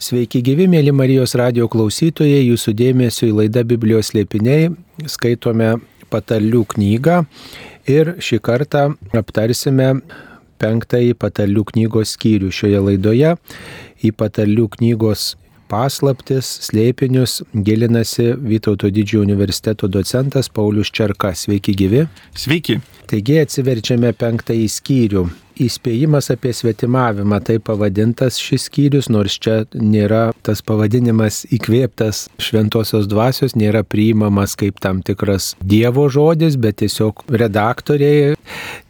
Sveiki gyvi, mėly Marijos radio klausytojai, jūsų dėmesio į laidą Biblijos liepiniai. Skaitome patarlių knygą ir šį kartą aptarsime penktąjį patarlių knygos skyrių šioje laidoje. Į patarlių knygos paslaptis, slėpinius gilinasi Vytauto didžiojo universiteto docentas Paulius Čerka. Sveiki gyvi. Sveiki. Taigi atsiverčiame penktąjį skyrių įspėjimas apie svetimavimą, tai pavadintas šis skyrius, nors čia nėra tas pavadinimas įkvėptas šventosios dvasios, nėra priimamas kaip tam tikras Dievo žodis, bet tiesiog redaktoriai,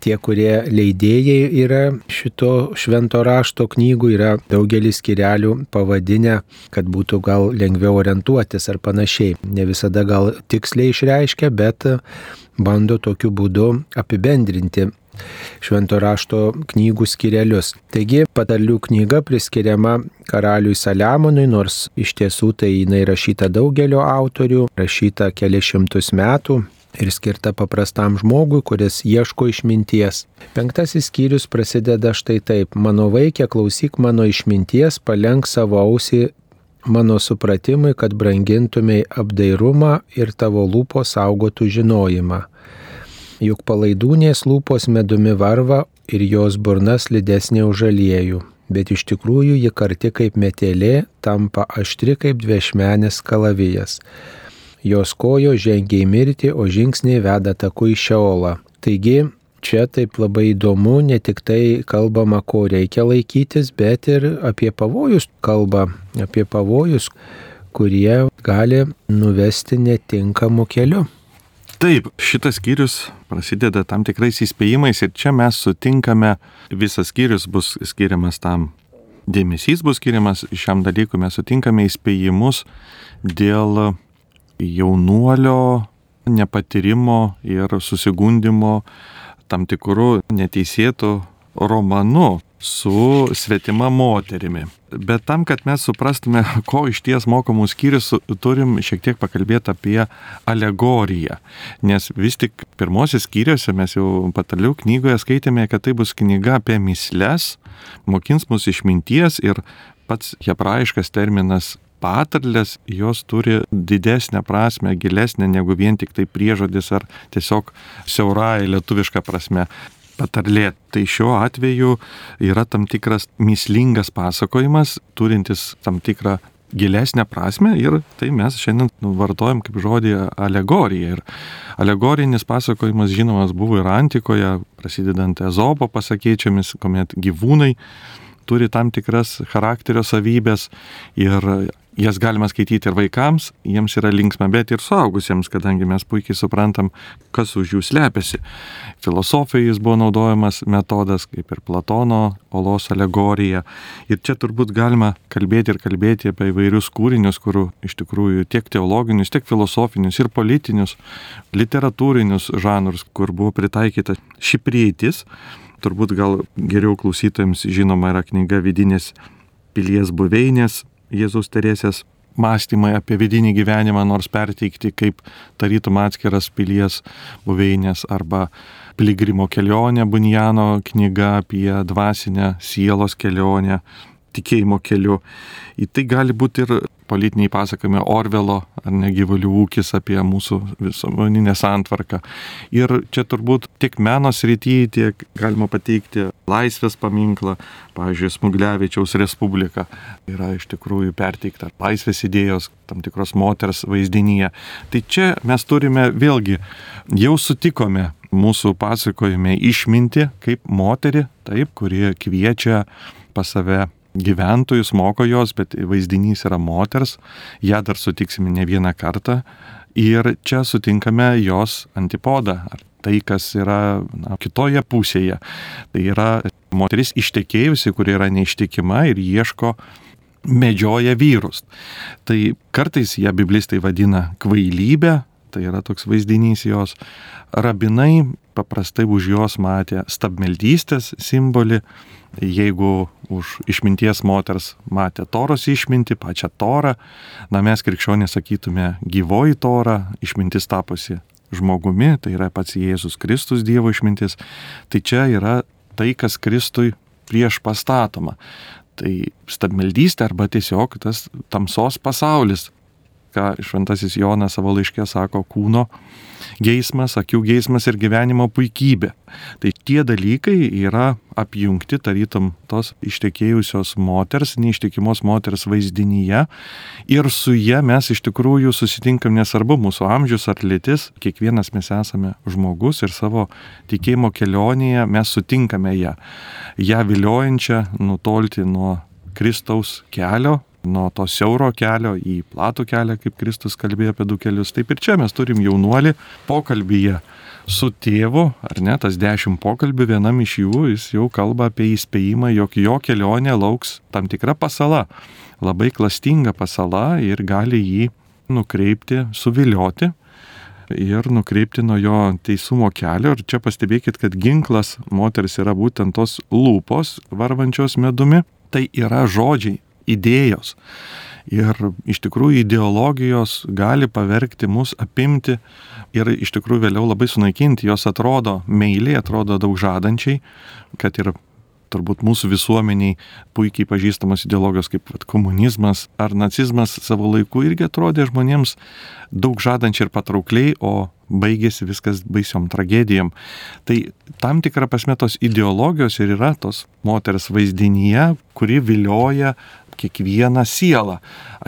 tie, kurie leidėjai yra šito švento rašto knygų, yra daugelis skirelių pavadinę, kad būtų gal lengviau orientuotis ar panašiai. Ne visada gal tiksliai išreiškia, bet bando tokiu būdu apibendrinti švento rašto knygų skirelius. Taigi patarlių knyga priskiriama karaliui Saliamonui, nors iš tiesų tai jinai rašyta daugelio autorių, rašyta kelišimtus metų ir skirta paprastam žmogui, kuris ieško išminties. Penktasis skyrius prasideda štai taip. Mano vaikė, klausyk mano išminties, palenk savo ausį mano supratimui, kad brangintumėj apdairumą ir tavo lūpo saugotų žinojimą juk palaidūnės lūpos medumi varva ir jos burnas lydesnė už aliejų, bet iš tikrųjų ji karti kaip metelė, tampa aštri kaip dviešmenis kalavijas. Jos kojo žengia į mirtį, o žingsniai veda taku į šeolą. Taigi, čia taip labai įdomu, ne tik tai kalbama, ko reikia laikytis, bet ir apie pavojus kalba, apie pavojus, kurie gali nuvesti netinkamu keliu. Taip, šitas skyrius prasideda tam tikrais įspėjimais ir čia mes sutinkame, visas skyrius bus skiriamas tam, dėmesys bus skiriamas šiam dalykui, mes sutinkame įspėjimus dėl jaunuolio nepatyrimo ir susigundimo tam tikrų neteisėtų romanu, su svetima moterimi. Bet tam, kad mes suprastume, ko iš ties mokomų skyrius, turim šiek tiek pakalbėti apie alegoriją. Nes vis tik pirmosios skyriuose mes jau patalių knygoje skaitėme, kad tai bus knyga apie misles, mokins mus išminties ir pats hebrajiškas terminas patarlės, jos turi didesnę prasme, gilesnę negu vien tik tai priežodis ar tiesiog siaurai lietuviška prasme patarlė. Tai šiuo atveju yra tam tikras mislingas pasakojimas, turintis tam tikrą gilesnę prasme ir tai mes šiandien nu, vartojam kaip žodį alegorija. Ir alegorinis pasakojimas žinomas buvo ir antikoje, prasidedant Ezopo pasakėčiamis, kuomet gyvūnai turi tam tikras charakterio savybės ir jas galima skaityti ir vaikams, jiems yra linksma, bet ir suaugusiems, kadangi mes puikiai suprantam, kas už jų slepiasi. Filosofijai jis buvo naudojamas metodas, kaip ir Platono olos alegorija. Ir čia turbūt galima kalbėti ir kalbėti apie įvairius kūrinius, kurių iš tikrųjų tiek teologinius, tiek filosofinius ir politinius, literatūrinius žanrus, kur buvo pritaikyta ši prieitis. Turbūt gal geriau klausytojams žinoma yra knyga Vidinės pilies buveinės Jėzus Teresės mąstymai apie vidinį gyvenimą, nors perteikti kaip tarytum atskiras pilies buveinės arba piligrimo kelionė Bunjano knyga apie dvasinę sielos kelionę tikėjimo keliu. Į tai gali būti ir politiniai pasakojimai Orvelo ar negyvalių ūkis apie mūsų visuomeninę santvarką. Ir čia turbūt tiek meno srityje, tiek galima pateikti laisvės paminklą, pavyzdžiui, Smuglevičiaus Respublika yra iš tikrųjų perteikta laisvės idėjos tam tikros moters vaizdinyje. Tai čia mes turime vėlgi, jau sutikome mūsų pasakojime išminti kaip moterį, taip, kurie kviečia pas save gyventojus, moko jos, bet vaizdinys yra moters, ją dar sutiksime ne vieną kartą ir čia sutinkame jos antipodą, ar tai, kas yra na, kitoje pusėje. Tai yra moteris ištekėjusi, kuri yra neištikima ir ieško medžioja vyrus. Tai kartais ją biblistai vadina kvailybė, tai yra toks vaizdinys jos. Rabinai paprastai už jos matė stabmeldystės simbolį, jeigu už išminties moters matė toros išminti, pačią torą, na mes krikščionys sakytume gyvoji tora, išmintis tapusi žmogumi, tai yra pats Jėzus Kristus Dievo išmintis, tai čia yra tai, kas Kristui prieš pastatoma. Tai stabmeldystė arba tiesiog tas tamsos pasaulis, ką šventasis Jonas savo laiškė sako, kūno geismas, akių geismas ir gyvenimo puikybė. Tai tie dalykai yra apjungti tarytum tos ištekėjusios moters, neištikimos moters vaizdinyje ir su ją mes iš tikrųjų susitinkam nesvarbu mūsų amžius ar lytis, kiekvienas mes esame žmogus ir savo tikėjimo kelionėje mes sutinkame ją. ją viliojančią nutolti nuo Kristaus kelio, nuo to siauro kelio į platų kelią, kaip Kristus kalbėjo apie du kelius. Taip ir čia mes turim jaunuolį pokalbyje su tėvu, ar ne, tas dešimt pokalbių, vienam iš jų jis jau kalba apie įspėjimą, jog jo kelionė lauks tam tikra pasala, labai klastinga pasala ir gali jį nukreipti, suvilioti ir nukreipti nuo jo teisumo kelio. Ir čia pastebėkit, kad ginklas moters yra būtent tos lūpos varvančios medumi. Tai yra žodžiai, idėjos. Ir iš tikrųjų ideologijos gali pavergti mus, apimti ir iš tikrųjų vėliau labai sunaikinti. Jos atrodo meiliai, atrodo daug žadančiai, kad ir turbūt mūsų visuomeniai puikiai pažįstamos ideologijos kaip vat, komunizmas ar nacizmas savo laiku irgi atrodė žmonėms daug žadančiai ir patraukliai, o baigėsi viskas baisiom tragedijom. Tai tam tikra prasme tos ideologijos ir yra tos moters vaizdinyje, kuri vilioja kiekvieną sielą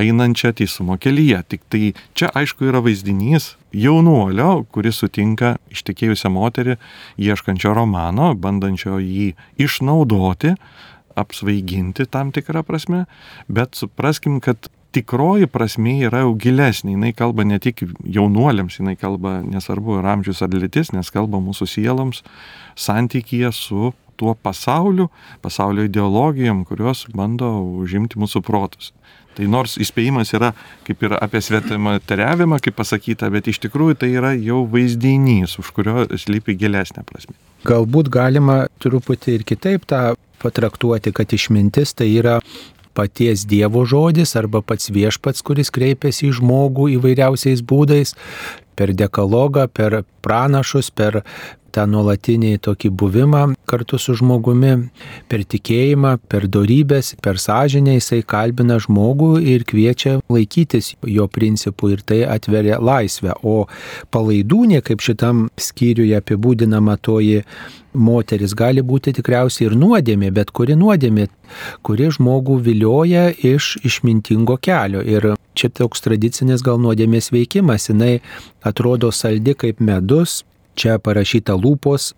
einančią teisumo kelyje. Tik tai čia aišku yra vaizdinys jaunuolio, kuris sutinka ištekėjusią moterį, ieškančio romano, bandančio jį išnaudoti, apsvaiginti tam tikrą prasme, bet supraskim, kad tikroji prasme yra jau gilesnė, jinai kalba ne tik jaunuoliams, jinai kalba nesvarbu ir amžius ar lytis, nes kalba mūsų sieloms santykyje su tuo pasauliu, pasaulio ideologijom, kurios bando užimti mūsų protus. Tai nors įspėjimas yra kaip ir apie svetimą kaip pasakyta, bet iš tikrųjų tai yra jau vaizdinys, už kurio slypi gilesnė prasme. Galbūt galima truputį ir kitaip tą patraktuoti, kad išmintis tai yra paties Dievo žodis arba pats viešpats, kuris kreipiasi į žmogų įvairiausiais būdais, per dekalogą, per pranašus, per tą nuolatinį tokį buvimą kartu su žmogumi, per tikėjimą, per darybės, per sąžinę jisai kalbina žmogų ir kviečia laikytis jo principų ir tai atveria laisvę. O palaidūnė, kaip šitam skyriuje apibūdinama toji moteris, gali būti tikriausiai ir nuodėmė, bet kuri nuodėmė, kuri žmogų vilioja iš išmintingo kelio. Ir čia toks tradicinis gal nuodėmės veikimas, jinai atrodo saldi kaip medus, Čia parašyta lūpos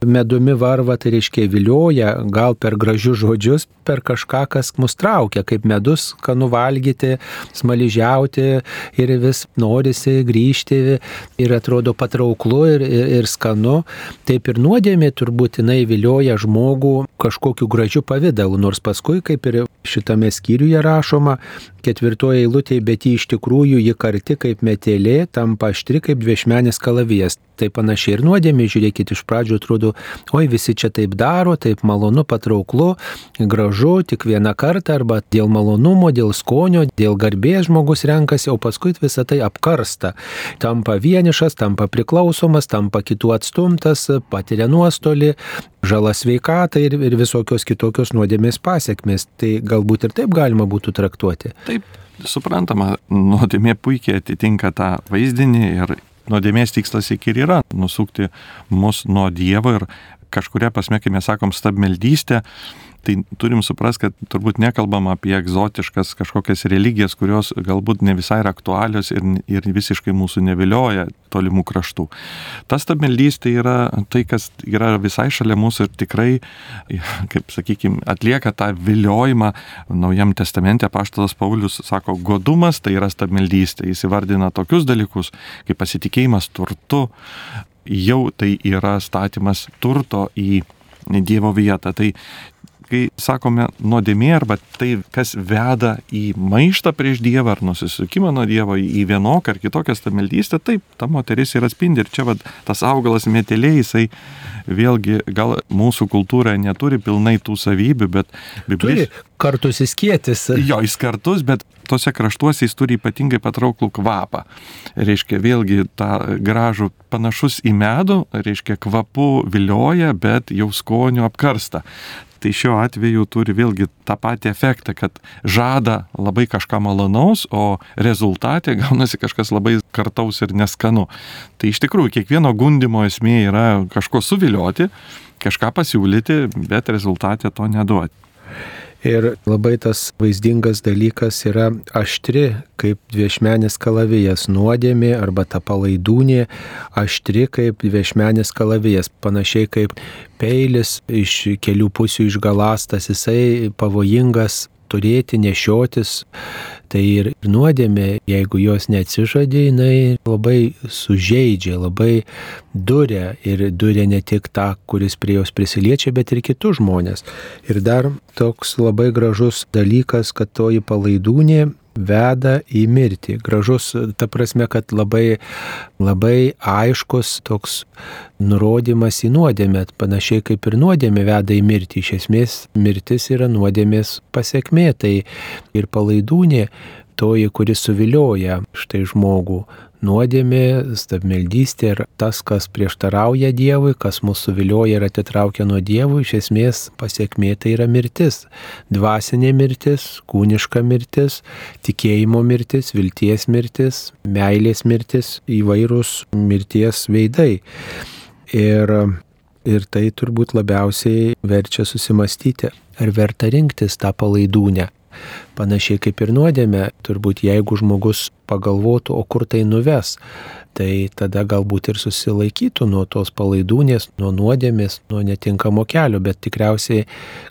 medumi varva, tai reiškia vilioja, gal per gražius žodžius, per kažką, kas mus traukia, kaip medus, ką nuvalgyti, smaližiauti ir vis norisi grįžti ir atrodo patrauklu ir, ir, ir skanu. Taip ir nuodėmė turbūt jinai vilioja žmogų kažkokiu gražiu pavydalu, nors paskui, kaip ir šitame skyriuje rašoma, ketvirtoje eilutėje, bet ji iš tikrųjų ji karti kaip metelė, tampa aštri kaip dviešmenis kalavijas. Tai panašiai ir nuodėmė, žiūrėkit, iš pradžių atrodo, oi visi čia taip daro, taip malonu, patrauklu, gražu, tik vieną kartą arba dėl malonumo, dėl skonio, dėl garbės žmogus renkasi, o paskui visą tai apkarsta. Tampa vienišas, tampa priklausomas, tampa kitų atstumtas, patiria nuostolį, žala sveikatai ir, ir visokios kitokios nuodėmės pasiekmes. Tai galbūt ir taip galima būtų traktuoti. Taip, suprantama, nuodėmė puikiai atitinka tą vaizdinį ir nuodėmės tikslas iki ir yra nusukti mus nuo Dievo ir kažkuria pasme, kai mes sakom stabmeldystė, tai turim suprasti, kad turbūt nekalbam apie egzotiškas kažkokias religijas, kurios galbūt ne visai yra aktualios ir, ir visiškai mūsų nevilioja tolimų kraštų. Tas stabmeldystė yra tai, kas yra visai šalia mūsų ir tikrai, kaip sakykime, atlieka tą viliojimą. Naujam testamente paštalas Paulius sako, godumas tai yra stabmeldystė. Jis įvardina tokius dalykus, kaip pasitikėjimas turtu, jau tai yra statymas turto į Dievo vietą. Tai kai sakome nuodėmė arba tai, kas veda į maištą prieš Dievą ar nusisukimą nuo Dievo į vienokią ar kitokią stamildystę, taip, ta moteris ir atspindi. Ir čia vad tas augalas metelė, jisai vėlgi gal mūsų kultūra neturi pilnai tų savybių, bet Biblis... Turi kartus įskėtis. Jo, jis kartus, bet tose kraštuose jis turi ypatingai patrauklų kvapą. Reiškia, vėlgi tą gražų panašus į medų, reiškia, kvapu vilioja, bet jau skoniu apkarsta. Tai šiuo atveju turi vėlgi tą patį efektą, kad žada labai kažką malonaus, o rezultatė gaunasi kažkas labai kartaus ir neskanu. Tai iš tikrųjų kiekvieno gundimo esmė yra kažko suvilioti, kažką pasiūlyti, bet rezultatė to neduoti. Ir labai tas vaizdingas dalykas yra aštri, kaip dviešmenis kalavijas nuodėmė arba ta palaidūnė, aštri kaip dviešmenis kalavijas, panašiai kaip peilis iš kelių pusių išgalastas, jisai pavojingas turėti, nešiotis. Tai ir nuodėmė, jeigu jos neatsižadė, jinai labai sužeidžia, labai duria ir duria ne tik tą, kuris prie jos prisiliečia, bet ir kitus žmonės. Ir dar toks labai gražus dalykas, kad toji palaidūnė veda į mirtį. Gražus, ta prasme, kad labai, labai aiškus toks nurodymas į nuodėmę, panašiai kaip ir nuodėmė veda į mirtį. Iš esmės, mirtis yra nuodėmės pasiekmė, tai ir palaidūnė toji, kuri suvilioja štai žmogų nuodėmė, stabmeldystė ir tas, kas prieštarauja Dievui, kas mūsų vilioja ir atitraukia nuo Dievų, iš esmės pasiekmė tai yra mirtis. Dvasinė mirtis, kūniška mirtis, tikėjimo mirtis, vilties mirtis, meilės mirtis, įvairūs mirties veidai. Ir, ir tai turbūt labiausiai verčia susimastyti, ar verta rinktis tą palaidūnę Panašiai kaip ir nuodėmė, turbūt jeigu žmogus pagalvotų, o kur tai nuves, tai tada galbūt ir susilaikytų nuo tos palaidūnės, nuo nuodėmės, nuo netinkamo kelio, bet tikriausiai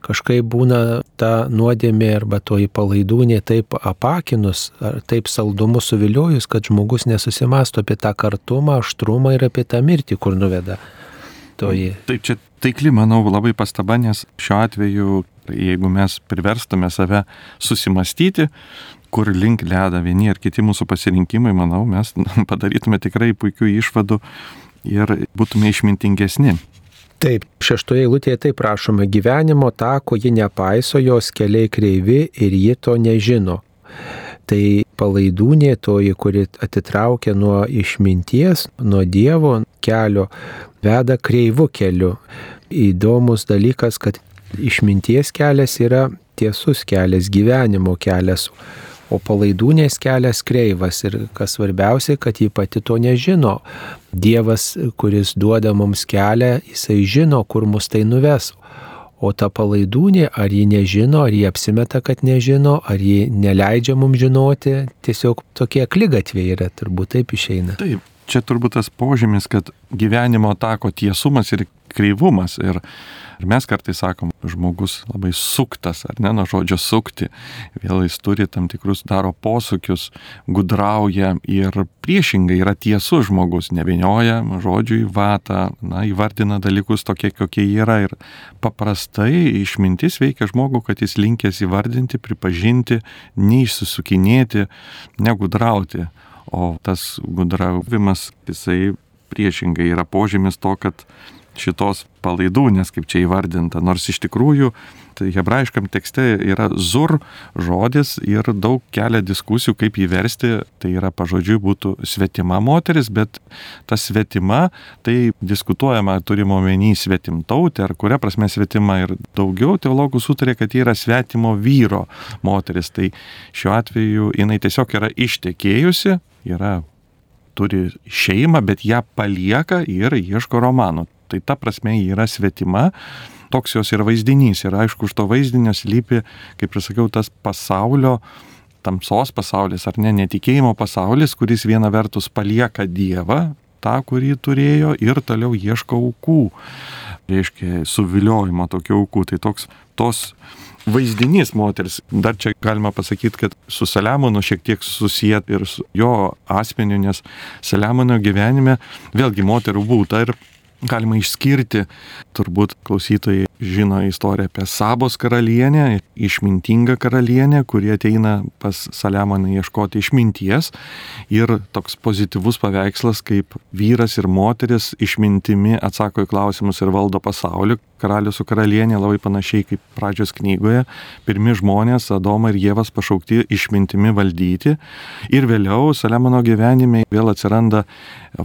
kažkaip būna ta nuodėmė arba toji palaidūnė taip apakinus, ar taip saldumu suviliojus, kad žmogus nesusimasto apie tą kartumą, aštrumą ir apie tą mirtį, kur nuveda. Toji. Taip, čia taikli, manau, labai pastaba, nes šiuo atveju jeigu mes priverstume save susimastyti, kur link leda vieni ar kiti mūsų pasirinkimai, manau, mes padarytume tikrai puikių išvadų ir būtume išmintingesni. Taip, šeštoje eilutėje taip prašoma gyvenimo tako ji nepaiso, jos keliai kreivi ir ji to nežino. Tai palaidūnė toji, kuri atitraukia nuo išminties, nuo Dievo kelio, veda kreivu keliu. Įdomus dalykas, kad išminties kelias yra tiesus kelias, gyvenimo kelias, o palaidūnės kelias kreivas ir kas svarbiausia, kad ji pati to nežino. Dievas, kuris duoda mums kelią, jisai žino, kur mus tai nuves. O ta palaidūnė, ar ji nežino, ar ji apsimeta, kad nežino, ar ji neleidžia mums žinoti, tiesiog tokie klygatviai yra, turbūt taip išeina. Taip, čia turbūt tas požymis, kad gyvenimo tako tiesumas ir kreivumas. Ir Ir mes kartais sakom, žmogus labai suktas, ar ne, nuo žodžio sukti. Vėl jis turi tam tikrus daro posūkius, gudrauja ir priešingai yra tiesus žmogus, nevinioja žodžių į vatą, na, įvardina dalykus tokie, kokie yra. Ir paprastai išmintis veikia žmogų, kad jis linkęs įvardinti, pripažinti, neišsisukinėti, negudrauti. O tas gudravimas, jisai priešingai yra požymis to, kad šitos palaidūnės, kaip čia įvardinta, nors iš tikrųjų tai hebrajiškam tekste yra zur žodis ir daug kelia diskusijų, kaip jį versti, tai yra pažodžiui būtų svetima moteris, bet ta svetima, tai diskutuojama, turime omeny svetimtautė, ar kuria prasme svetima ir daugiau teologų sutarė, kad ji yra svetimo vyro moteris, tai šiuo atveju jinai tiesiog yra ištekėjusi, yra turi šeimą, bet ją palieka ir ieško romanų. Tai ta prasme ji yra svetima, toks jos yra vaizdinys. Ir aišku, už to vaizdinio slypi, kaip ir sakiau, tas pasaulio, tamsos pasaulis ar ne, netikėjimo pasaulis, kuris viena vertus palieka Dievą, tą, kurį turėjo, ir toliau ieško aukų. Reiškia, suviliojimo tokių aukų. Tai toks tos vaizdinys moters. Dar čia galima pasakyti, kad su Saliamonu šiek tiek susijęt ir su jo asmeniu, nes Saliamono gyvenime vėlgi moterų būta ir galima išskirti, turbūt klausytojai žino istoriją apie Sabos karalienę, išmintingą karalienę, kurie ateina pas Saliamoną ieškoti išminties ir toks pozityvus paveikslas, kaip vyras ir moteris išmintimi atsako į klausimus ir valdo pasaulį. Karalius su karalienė labai panašiai kaip pradžios knygoje. Pirmi žmonės, Adoma ir Jėvas pašaukti išmintimi valdyti. Ir vėliau Saliamono gyvenime vėl atsiranda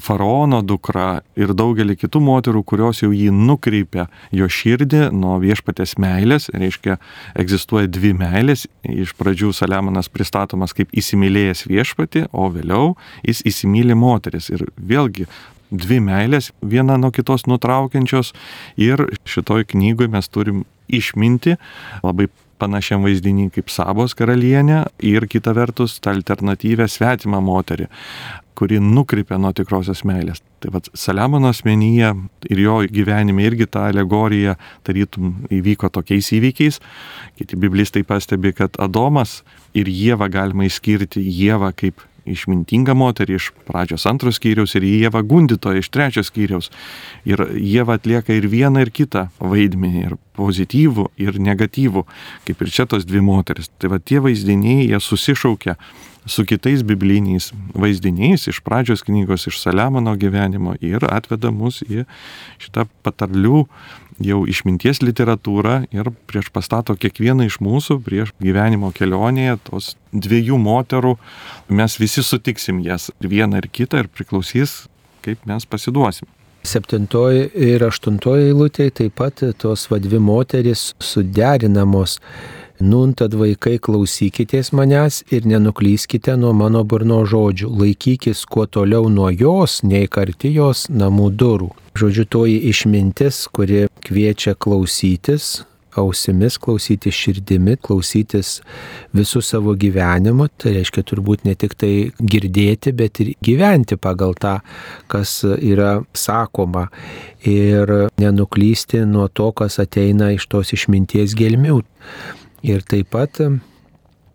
faraono dukra ir daugelį kitų moterų, kurios jau jį nukreipia jo širdį nuo viešpatės meilės, reiškia, egzistuoja dvi meilės. Iš pradžių Saliamonas pristatomas kaip įsimylėjęs viešpatį, o vėliau jis įsimylė moteris. Ir vėlgi dvi meilės, viena nuo kitos nutraukiančios. Ir šitoj knygoje mes turim išminti labai panašiam vaizdinį kaip Sabos karalienė ir kita vertus tą alternatyvę svetimą moterį, kuri nukrypia nuo tikrosios meilės. Tai vad Saliamono asmenyje ir jo gyvenime irgi ta alegorija tarytum įvyko tokiais įvykiais. Kiti biblistai pastebi, kad Adomas ir Jėva galima išskirti Jėvą kaip išmintingą moterį iš pradžios antros skyriaus ir Jėva gundytoja iš trečios skyriaus. Ir Jėva atlieka ir vieną, ir kitą vaidmenį, ir pozityvų, ir negatyvų, kaip ir čia tos dvi moteris. Tai va tie vaizdiniai, jie susišaukia su kitais bibliniais vaizdiniais iš pradžios knygos, iš Saliamono gyvenimo ir atveda mus į šitą patarlių jau išminties literatūrą ir prieš pastato kiekvieną iš mūsų prieš gyvenimo kelionėje tos dviejų moterų, mes visi sutiksim jas ir vieną ir kitą ir priklausys, kaip mes pasiduosim. Septintoji ir aštuntoji eilutė taip pat tos vadvi moteris suderinamos. Nun tad vaikai klausykitės manęs ir nenuklyskite nuo mano burno žodžių, laikykis kuo toliau nuo jos, nei karti jos namų durų. Žodžiu, toji išmintis, kuri kviečia klausytis, ausimis, klausytis širdimi, klausytis visų savo gyvenimu, tai reiškia turbūt ne tik tai girdėti, bet ir gyventi pagal tą, kas yra sakoma ir nenuklysti nuo to, kas ateina iš tos išminties gelmių. Ir taip pat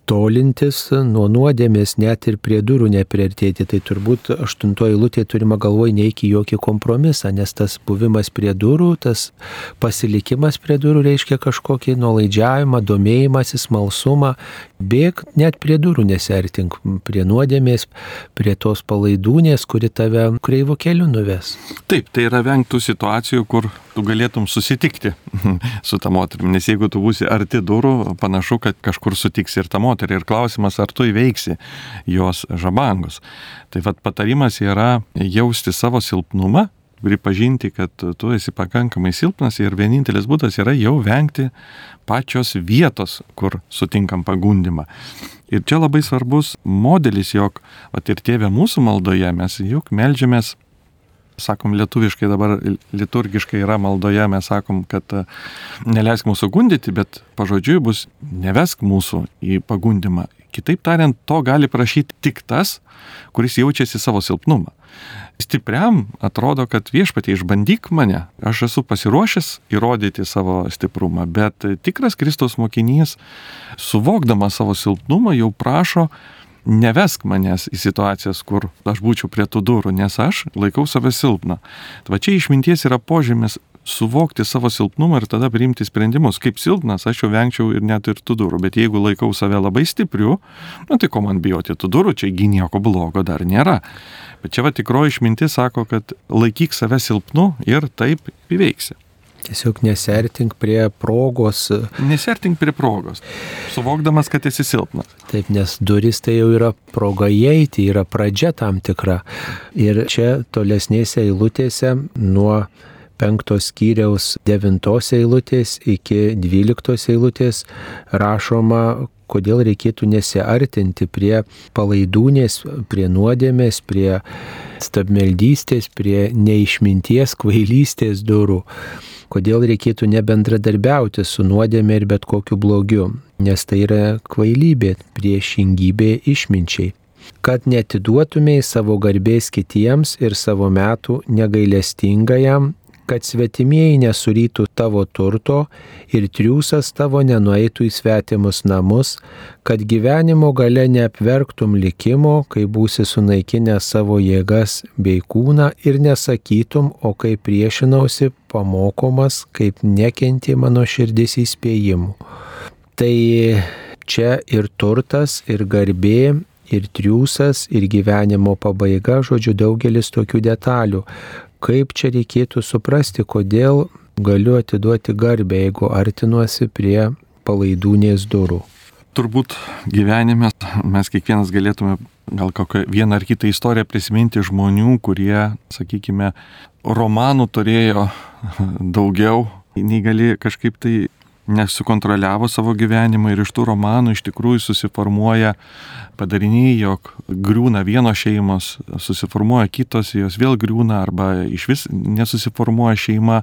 tolintis nuo nuodėmės, net ir prie durų nepriartėti. Tai turbūt aštuntoji lūtė turima galvoj neiki jokį kompromisą, nes tas buvimas prie durų, tas pasilikimas prie durų reiškia kažkokį nuolaidžiavimą, domėjimąsi, smalsumą. Bėg net prie durų nesertink, prie nuodėmės, prie tos palaidūnės, kuri tave kreivo keliu nuves. Taip, tai yra vengtų situacijų, kur tu galėtum susitikti su ta moterimi, nes jeigu tu būsi arti durų, panašu, kad kažkur sutiksi ir tą moterį ir klausimas, ar tu įveiksi jos žabangus. Tai vad patarimas yra jausti savo silpnumą, pripažinti, kad tu esi pakankamai silpnas ir vienintelis būdas yra jau vengti pačios vietos, kur sutinkam pagundimą. Ir čia labai svarbus modelis, jog, at ir tėvė mūsų maldoje mes juk melžiamės sakom lietuviškai dabar liturgiškai yra maldoje, mes sakom, kad neleisk mūsų gundyti, bet pažodžiui bus nevesk mūsų į pagundimą. Kitaip tariant, to gali prašyti tik tas, kuris jaučiasi savo silpnumą. Stipriam atrodo, kad viešpatie išbandyk mane, aš esu pasiruošęs įrodyti savo stiprumą, bet tikras Kristaus mokinys, suvokdamas savo silpnumą, jau prašo nevesk manęs į situacijas, kur aš būčiau prie tų durų, nes aš laikau save silpną. Va čia išminties yra požymis suvokti savo silpnumą ir tada priimti sprendimus. Kaip silpnas, aš jau vengčiau ir net ir tų durų, bet jeigu laikau save labai stipriu, nu tai ko man bijoti tų durų, čia nieko blogo dar nėra. Bet čia va tikroji išmintis sako, kad laikyk save silpnu ir taip įveiksi. Tiesiog nesertink prie progos. Nesertink prie progos, suvokdamas, kad esi silpnas. Taip, nes duris tai jau yra proga įeiti, yra pradžia tam tikra. Ir čia tolesnėse eilutėse nuo penktos skyriaus devintos eilutės iki dvyliktos eilutės rašoma, kodėl reikėtų nesiartinti prie palaidūnės, prie nuodėmės, prie stabmeldystės, prie neišminties, kvailystės durų kodėl reikėtų nebendradarbiauti su nuodėmė ir bet kokiu blogiu, nes tai yra kvailybė, priešingybė išminčiai. Kad netiduotumėj savo garbės kitiems ir savo metų negailestingajam, kad svetimieji nesurytų tavo turto ir triūsas tavo nenueitų į svetimus namus, kad gyvenimo gale neapverktum likimo, kai būsi sunaikinę savo jėgas bei kūną ir nesakytum, o kai priešinausi pamokomas, kaip nekenti mano širdis įspėjimų. Tai čia ir turtas, ir garbė, ir triūsas, ir gyvenimo pabaiga, žodžiu, daugelis tokių detalių kaip čia reikėtų suprasti, kodėl galiu atiduoti garbę, jeigu artinuosi prie palaidūnės durų. turbūt gyvenime mes kiekvienas galėtume gal kokią vieną ar kitą istoriją prisiminti žmonių, kurie, sakykime, romanų turėjo daugiau, nei gali kažkaip tai nesukontroliavo savo gyvenimą ir iš tų romanų iš tikrųjų susiformuoja padariniai, jog griūna vienos šeimos, susiformuoja kitos, jos vėl griūna arba iš vis nesusiformuoja šeima.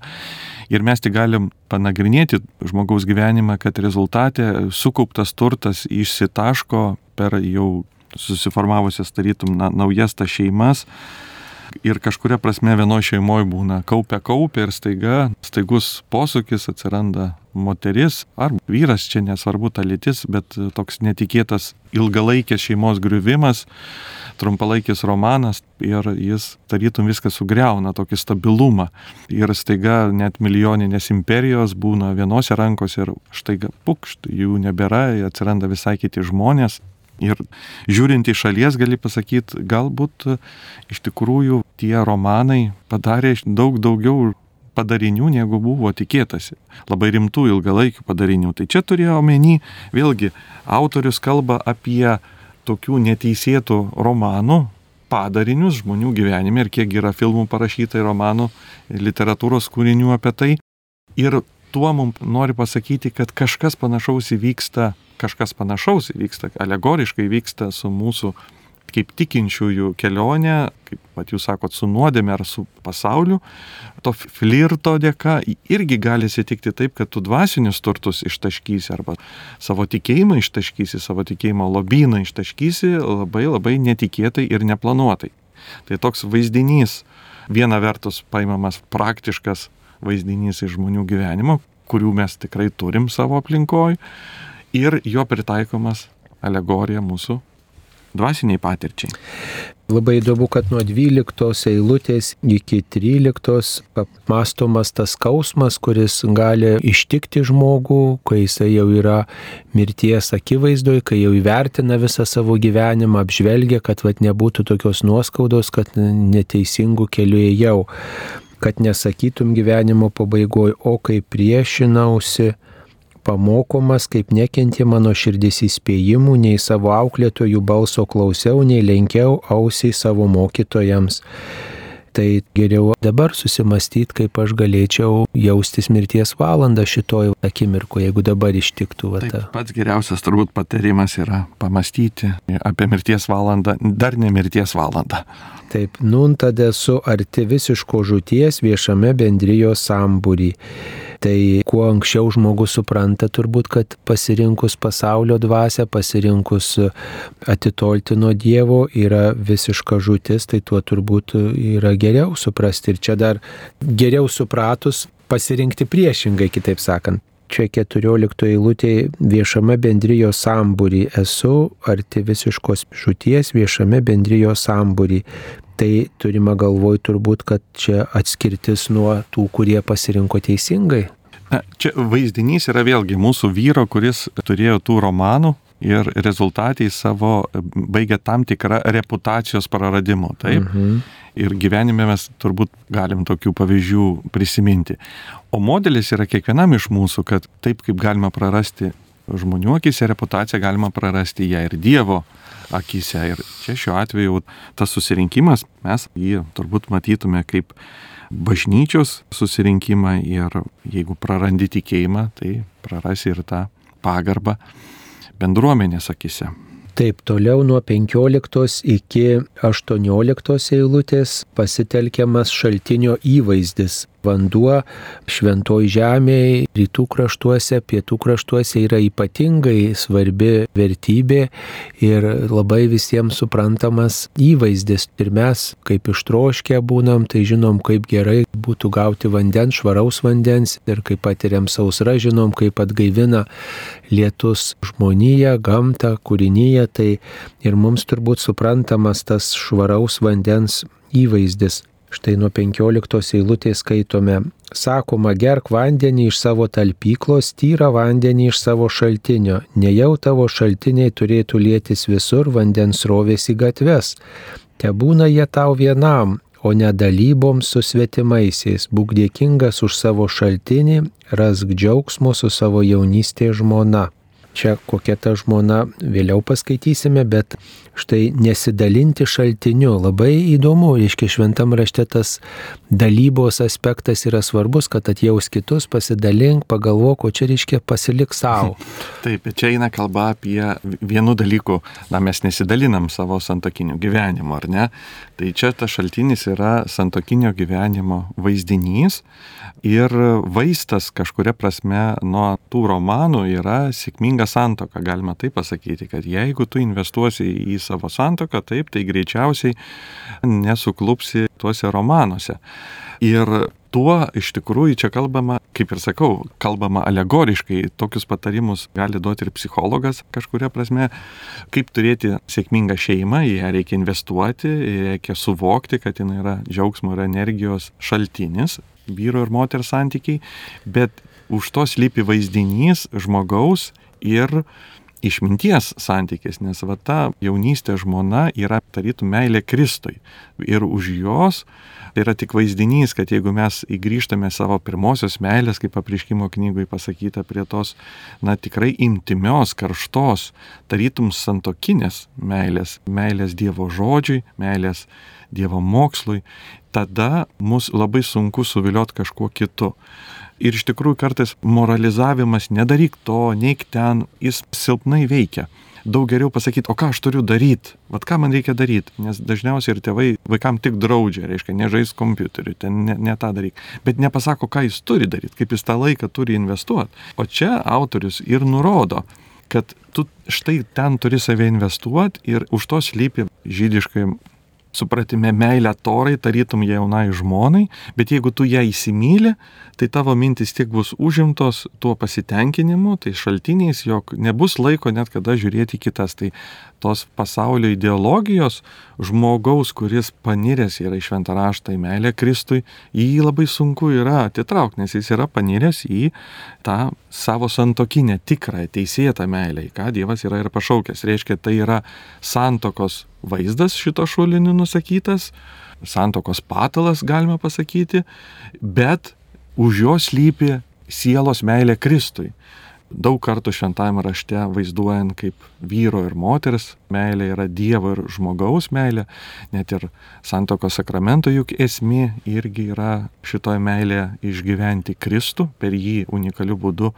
Ir mes tik galim panagrinėti žmogaus gyvenimą, kad rezultate sukauptas turtas išsitaško per jau susiformavusias tarytum na, naujas tas šeimas ir kažkuria prasme vienoje šeimoje būna kaupia kaupia ir staiga staigus posūkis atsiranda moteris ar vyras, čia nesvarbu ta lytis, bet toks netikėtas ilgalaikės šeimos griuvimas, trumpalaikis romanas ir jis tarytum viską sugriauna, tokį stabilumą. Ir staiga net milijoninės imperijos būna vienose rankose ir štai pukšt, jų nebėra, atsiranda visai kiti žmonės. Ir žiūrint į šalies gali pasakyti, galbūt iš tikrųjų tie romanai padarė daug daugiau padarinių, negu buvo tikėtasi. Labai rimtų ilgalaikių padarinių. Tai čia turėjo omeny, vėlgi, autorius kalba apie tokių neteisėtų romanų padarinius žmonių gyvenime ir kiek yra filmų parašyta ir romanų, literatūros kūrinių apie tai. Ir tuo mums nori pasakyti, kad kažkas panašaus įvyksta, kažkas panašaus įvyksta, alegoriškai vyksta su mūsų kaip tikinčiųjų kelionė, kaip pat jūs sakot, su nuodėme ar su pasauliu, to flirto dėka irgi gali atsitikti taip, kad tu dvasinius turtus ištaškysi arba savo tikėjimą ištaškysi, savo tikėjimo lobyną ištaškysi labai labai netikėtai ir neplanuotai. Tai toks vaizdinys, viena vertus paimamas praktiškas vaizdinys iš žmonių gyvenimo, kurių mes tikrai turim savo aplinkoje, ir jo pritaikomas alegorija mūsų dvasiniai patirčiai. Labai įdomu, kad nuo 12 eilutės iki 13 apmastomas tas skausmas, kuris gali ištikti žmogų, kai jisai jau yra mirties akivaizdoje, kai jau įvertina visą savo gyvenimą, apžvelgia, kad vat, nebūtų tokios nuoskaudos, kad neteisingų kelių ėjau, kad nesakytum gyvenimo pabaigoje, o kai priešinausi pamokomas, kaip nekentė mano širdis įspėjimų, nei savo auklėtojų balso klausiau, nei lenkiau ausiai savo mokytojams. Tai geriau dabar susimastyti, kaip aš galėčiau jaustis mirties valandą šitoj akimirkoje, jeigu dabar ištiktų. Taip, pats geriausias turbūt patarimas yra pamastyti apie mirties valandą, dar ne mirties valandą. Taip, nun tada esu arti visiško žūties viešame bendrijos sambūrį. Tai kuo anksčiau žmogus supranta turbūt, kad pasirinkus pasaulio dvasę, pasirinkus atitolti nuo Dievo yra visiška žūtis, tai tuo turbūt yra geriau suprasti. Ir čia dar geriau supratus pasirinkti priešingai, kitaip sakant. Čia 14 eilutė viešame bendrijos sambūrį esu arti visiškos žūties viešame bendrijos sambūrį tai turime galvoj turbūt, kad čia atskirtis nuo tų, kurie pasirinko teisingai. Na, čia vaizdinys yra vėlgi mūsų vyro, kuris turėjo tų romanų ir rezultatai savo baigė tam tikrą reputacijos praradimu. Taip. Mhm. Ir gyvenime mes turbūt galim tokių pavyzdžių prisiminti. O modelis yra kiekvienam iš mūsų, kad taip kaip galima prarasti žmonių akise reputaciją, galima prarasti ją ir Dievo akise. Ir čia šiuo atveju tas susirinkimas, mes jį turbūt matytume kaip bažnyčios susirinkimą ir jeigu prarandi tikėjimą, tai prarasi ir tą pagarbą bendruomenės akise. Taip, toliau nuo 15 iki 18 eilutės pasitelkiamas šaltinio įvaizdis vanduo šventoj žemėje, rytų kraštuose, pietų kraštuose yra ypatingai svarbi vertybė ir labai visiems suprantamas įvaizdis. Ir mes, kaip ištroškę būnam, tai žinom, kaip gerai būtų gauti vandens, švaraus vandens ir kaip patiriam sausrą, žinom, kaip atgaivina lietus žmoniją, gamtą, kūrinyje, tai ir mums turbūt suprantamas tas švaraus vandens įvaizdis. Štai nuo 15 eilutės skaitome, sakoma, gerk vandenį iš savo talpyklos, tyra vandenį iš savo šaltinio, nejau tavo šaltiniai turėtų lėtis visur vandens rovės į gatves. Te būna jie tau vienam, o ne dalyboms su svetimaisiais. Būk dėkingas už savo šaltinį, rask džiaugsmo su savo jaunystės žmona. Čia kokia ta žmona vėliau paskaitysime, bet štai nesidalinti šaltiniu. Labai įdomu, reiškia šventam rašte tas dalybos aspektas yra svarbus, kad atjaus kitus, pasidalink, pagalvok, o čia reiškia pasilik savo. Taip, čia eina kalba apie vienų dalykų, na mes nesidalinam savo santokiniu gyvenimu, ar ne? Tai čia tas šaltinis yra santokinio gyvenimo vaizdinys ir vaistas kažkuria prasme nuo tų romanų yra sėkminga santoka, galima taip pasakyti, kad jeigu tu investuosi į savo santoką, taip, tai greičiausiai nesuklupsi tuose romanuose. Ir tuo iš tikrųjų čia kalbama, kaip ir sakau, kalbama alegoriškai, tokius patarimus gali duoti ir psichologas kažkuria prasme, kaip turėti sėkmingą šeimą, į ją reikia investuoti, reikia suvokti, kad jinai yra džiaugsmo ir energijos šaltinis, vyro ir moters santykiai, bet už to slypi vaizdinys žmogaus ir išminties santykis, nes va ta jaunystė žmona yra tarytų meilė Kristui. Ir už jos yra tik vaizdinys, kad jeigu mes įgrįžtame savo pirmosios meilės, kaip apriškimo knygoje pasakyta, prie tos, na tikrai intimios, karštos, tarytum santokinės meilės, meilės Dievo žodžiui, meilės Dievo mokslui, tada mus labai sunku suviliot kažkuo kitu. Ir iš tikrųjų kartais moralizavimas, nedaryk to, neik ten, jis silpnai veikia. Daug geriau pasakyti, o ką aš turiu daryti, vad ką man reikia daryti, nes dažniausiai ir tėvai vaikam tik draudžia, reiškia, nežais kompiuteriu, ten ne, ne tą daryk, bet nepasako, ką jis turi daryti, kaip jis tą laiką turi investuoti. O čia autorius ir nurodo, kad tu štai ten turi save investuoti ir už to slypi žydiškai supratime meilę torai, tarytum jaunai žmonai, bet jeigu tu ją įsimylė, tai tavo mintis tiek bus užimtos tuo pasitenkinimu, tai šaltiniais, jog nebus laiko net kada žiūrėti kitas. Tai tos pasaulio ideologijos žmogaus, kuris paniręs yra į šventą raštą į meilę Kristui, jį labai sunku yra atitraukti, nes jis yra paniręs į tą savo santokinę, tikrą, teisėtą meilę, į ką Dievas yra ir pašaukęs. Reiškia, tai yra santokos vaizdas šito šulinio nusakytas, santokos patalas galima pasakyti, bet už jo slypi sielos meilė Kristui. Daug kartų šventajame rašte vaizduojant, kaip vyro ir moters meilė yra Dievo ir žmogaus meilė, net ir santokos sakramento juk esmė irgi yra šitoje meilėje išgyventi Kristų, per jį unikaliu būdu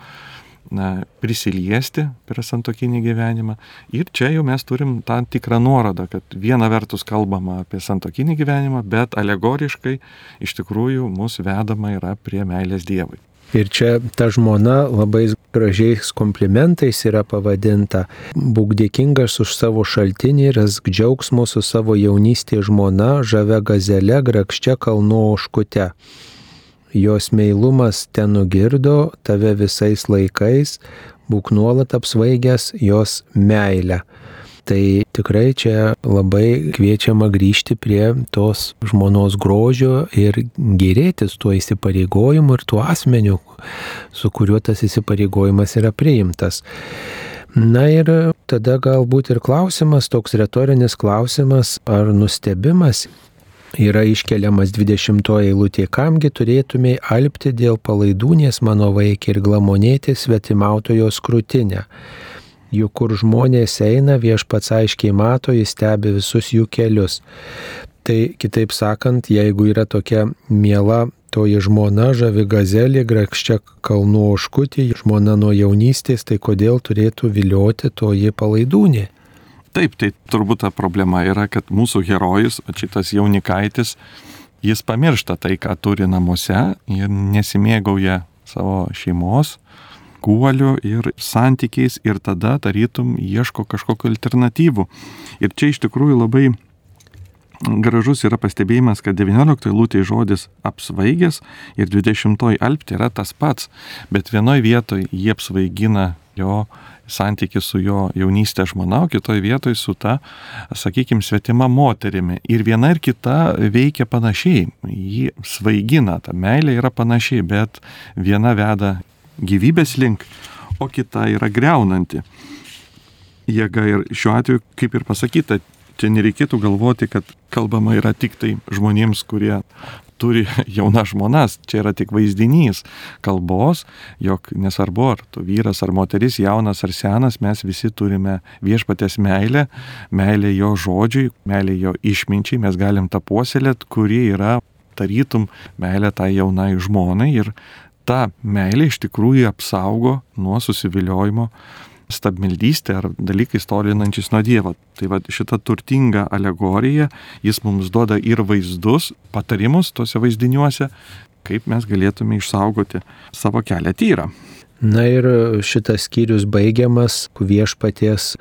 na, prisiliesti per santokinį gyvenimą. Ir čia jau mes turim tam tikrą nuorodą, kad viena vertus kalbama apie santokinį gyvenimą, bet alegoriškai iš tikrųjų mūsų vedama yra prie meilės Dievui. Ir čia ta žmona labai gražiais komplimentais yra pavadinta. Būk dėkingas už savo šaltinį, rask džiaugsmo su savo jaunystėje žmona, žavia gazele, grakščia kalno oškute jos meilumas ten nugirdo tave visais laikais, būk nuolat apsvaigęs jos meilę. Tai tikrai čia labai kviečiama grįžti prie tos žmonos grožio ir gerėtis tuo įsipareigojimu ir tuo asmeniu, su kuriuo tas įsipareigojimas yra priimtas. Na ir tada galbūt ir klausimas, toks retorinis klausimas, ar nustebimas yra iškeliamas 20 eilutė, kamgi turėtumai alpti dėl palaidūnės mano vaikį ir glamonėti svetimautojos krūtinę. Juk kur žmonės eina, viešpats aiškiai mato, jis stebi visus jų kelius. Tai kitaip sakant, jeigu yra tokia miela toji žmona, žavi gazelė, grakščia kalnų oškutė, žmona nuo jaunystės, tai kodėl turėtų vilioti toji palaidūnė? Taip, tai turbūt ta problema yra, kad mūsų herojus, šitas jaunikaitis, jis pamiršta tai, ką turi namuose ir nesimėgauja savo šeimos, guoliu ir santykiais ir tada tarytum ieško kažkokiu alternatyvų. Ir čia iš tikrųjų labai gražus yra pastebėjimas, kad 19 lūtė žodis apsvaigęs ir 20 alpti yra tas pats, bet vienoje vietoje jie apsvaigina jo santyki su jo jaunystė žmona, o kitoje vietoje su ta, sakykime, svetima moterimi. Ir viena ir kita veikia panašiai, jį svaigina, ta meilė yra panašiai, bet viena veda gyvybės link, o kita yra greunanti. Jėga ir šiuo atveju, kaip ir pasakyta, čia nereikėtų galvoti, kad kalbama yra tik tai žmonėms, kurie turi jauna žmonas, čia yra tik vaizdinys kalbos, jog nesvarbu ar tu vyras ar moteris, jaunas ar senas, mes visi turime viešpatės meilę, meilę jo žodžiui, meilę jo išminčiai, mes galim tą puoselėt, kuri yra tarytum meilė tai jaunai žmonai. Ir ta meilė iš tikrųjų apsaugo nuo susiviliojimo stabmeldystė ar dalykai tolinančiais nuo Dievo. Tai va šita turtinga alegorija, jis mums duoda ir vaizdus, patarimus tuose vaizdiniuose, kaip mes galėtume išsaugoti savo kelią tyrą. Na ir šitas skyrius baigiamas viešpaties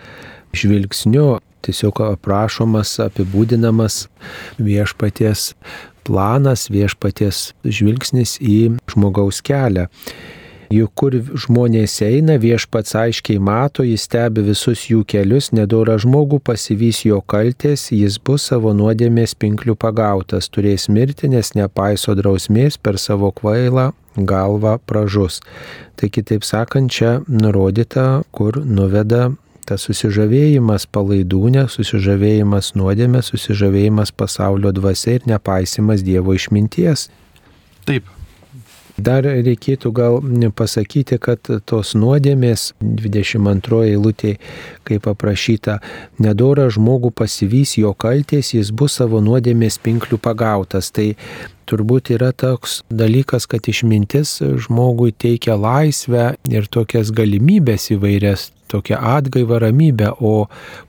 žvilgsniu, tiesiog aprašomas, apibūdinamas viešpaties planas, viešpaties žvilgsnis į žmogaus kelią. Juk kur žmonės eina, viešpats aiškiai mato, jis stebi visus jų kelius, nedora žmogų pasivys jo kaltės, jis bus savo nuodėmės pinklių pagautas, turės mirti, nes nepaiso drausmės per savo kvailą galvą pražus. Tai kitaip sakant, čia nurodyta, kur nuveda tas susižavėjimas palaidūnė, susižavėjimas nuodėmė, susižavėjimas pasaulio dvasia ir nepaisimas Dievo išminties. Taip, Dar reikėtų gal pasakyti, kad tos nuodėmės 22 eilutė, kaip aprašyta, nedora žmogų pasivys jo kalties, jis bus savo nuodėmės pinklių pagautas. Tai turbūt yra toks dalykas, kad išmintis žmogui teikia laisvę ir tokias galimybės įvairias tokia atgaiva ramybė, o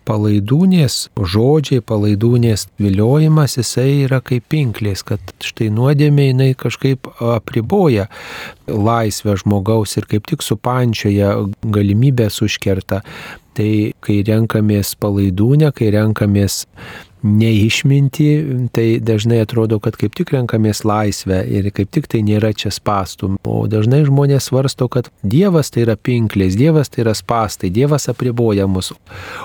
palaidūnės žodžiai, palaidūnės viliojimas, jisai yra kaip pinklės, kad štai nuodėmė jinai kažkaip apriboja laisvę žmogaus ir kaip tik supančioje galimybės užkerta. Tai kai renkamės palaidūnę, kai renkamės neišminti, tai dažnai atrodo, kad kaip tik renkamės laisvę ir kaip tik tai nėra čia spastų. O dažnai žmonės svarsto, kad Dievas tai yra pinklės, Dievas tai yra spastai, Dievas apriboja mus.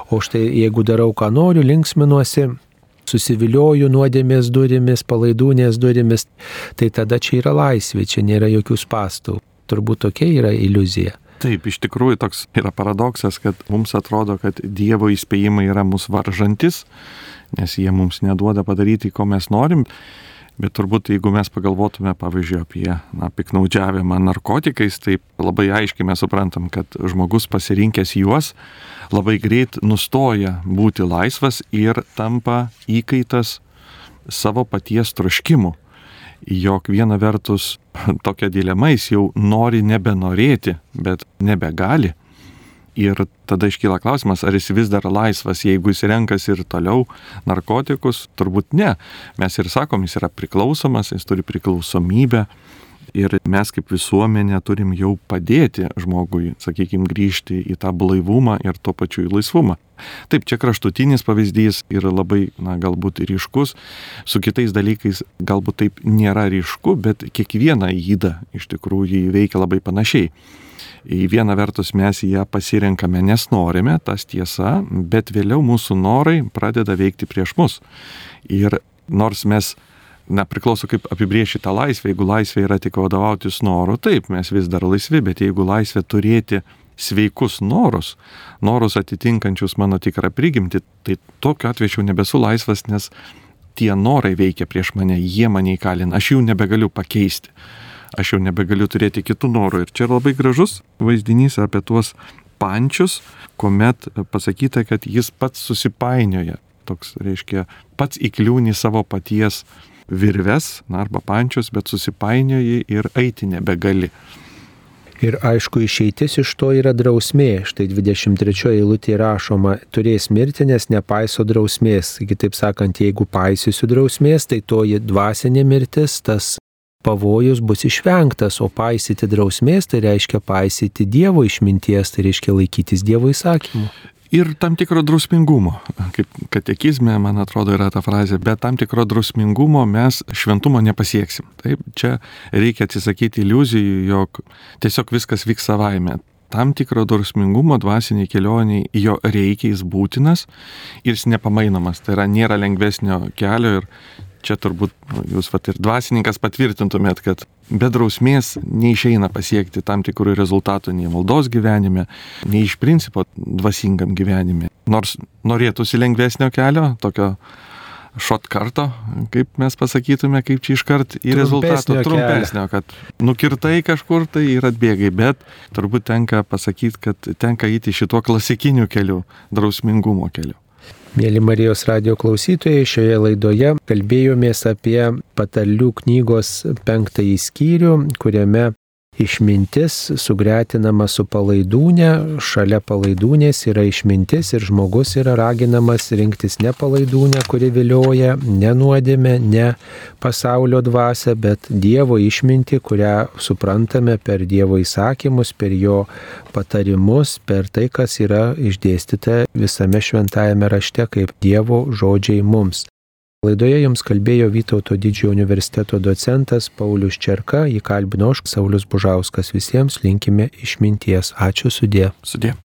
O štai jeigu darau, ką noriu, linksminuosi, susivilioju nuodėmės durimis, palaidūnės durimis, tai tada čia yra laisvė, čia nėra jokių spastų. Turbūt tokia yra iliuzija. Taip, iš tikrųjų toks yra paradoksas, kad mums atrodo, kad Dievo įspėjimai yra mūsų varžantis, nes jie mums neduoda padaryti, ko mes norim. Bet turbūt, jeigu mes pagalvotume, pavyzdžiui, apie na, piknaudžiavimą narkotikais, tai labai aiškiai mes suprantam, kad žmogus pasirinkęs juos labai greit nustoja būti laisvas ir tampa įkaitas savo paties troškimų. Jok viena vertus tokia dilema jis jau nori nebenorėti, bet nebegali. Ir tada iškyla klausimas, ar jis vis dar laisvas, jeigu jis renkasi ir toliau narkotikus, turbūt ne. Mes ir sakom, jis yra priklausomas, jis turi priklausomybę. Ir mes kaip visuomenė turim jau padėti žmogui, sakykime, grįžti į tą blaivumą ir tuo pačiu į laisvumą. Taip, čia kraštutinis pavyzdys yra labai, na, galbūt ryškus, su kitais dalykais galbūt taip nėra ryšku, bet kiekviena įda iš tikrųjų veikia labai panašiai į vieną vertus mes ją pasirenkame, nes norime, tas tiesa, bet vėliau mūsų norai pradeda veikti prieš mus. Ir nors mes na, priklauso kaip apibrieši tą laisvę. Jeigu laisvė yra tik vadovautis noru, taip, mes vis dar laisvi, bet jeigu laisvė turėti sveikus norus, norus atitinkančius mano tikrą prigimtį, tai tokiu atveju jau nebesu laisvas, nes tie norai veikia prieš mane, jie mane įkalina, aš jų nebegaliu pakeisti aš jau nebegaliu turėti kitų norų. Ir čia labai gražus vaizdinys apie tuos pančius, kuomet pasakyta, kad jis pats susipainioja. Toks reiškia, pats įkliūni savo paties virves, na, arba pančius, bet susipainioji ir eiti nebegali. Ir aišku, išeitis iš to yra drausmė. Štai 23 eilutė rašoma, turės mirti, nes nepaiso drausmės. Kitaip sakant, jeigu paisysiu drausmės, tai toji dvasinė mirtis, tas pavojus bus išvengtas, o paisyti drausmės tai reiškia paisyti Dievo išminties, tai reiškia laikytis Dievo įsakymų. Ir tam tikro drausmingumo, kaip katekizme, man atrodo, yra ta frazė, bet tam tikro drausmingumo mes šventumo nepasieksim. Taip, čia reikia atsisakyti iliuzijų, jog tiesiog viskas vyks savaime tam tikro drausmingumo dvasiniai kelioniai jo reikia, jis būtinas ir jis nepamainomas. Tai yra nėra lengvesnio kelio ir čia turbūt jūs vat ir dvasininkas patvirtintumėt, kad be drausmės neišeina pasiekti tam tikrų rezultatų nei maldos gyvenime, nei iš principo dvasingam gyvenime. Nors norėtųsi lengvesnio kelio, tokio šotkarto, kaip mes pasakytume, kaip čia iškart į rezultatą trumpesnio, kad nukirtai kažkur tai ir atbėgai, bet turbūt tenka pasakyti, kad tenka įti šituo klasikiniu keliu, drausmingumo keliu. Mėly Marijos radio klausytojai, šioje laidoje kalbėjomės apie patarlių knygos penktąjį skyrių, kuriame Išmintis sugretinama su palaidūnė, šalia palaidūnės yra išmintis ir žmogus yra raginamas rinktis ne palaidūnę, kuri vilioja, ne nuodėmė, ne pasaulio dvasia, bet Dievo išminti, kurią suprantame per Dievo įsakymus, per jo patarimus, per tai, kas yra išdėstyta visame šventajame rašte kaip Dievo žodžiai mums. Laidoje jums kalbėjo Vytauto didžiojo universiteto docentas Paulius Čerka, jį kalbino aš, Saulis Bužauskas. Visiems linkime išminties. Ačiū sudė. Sudė.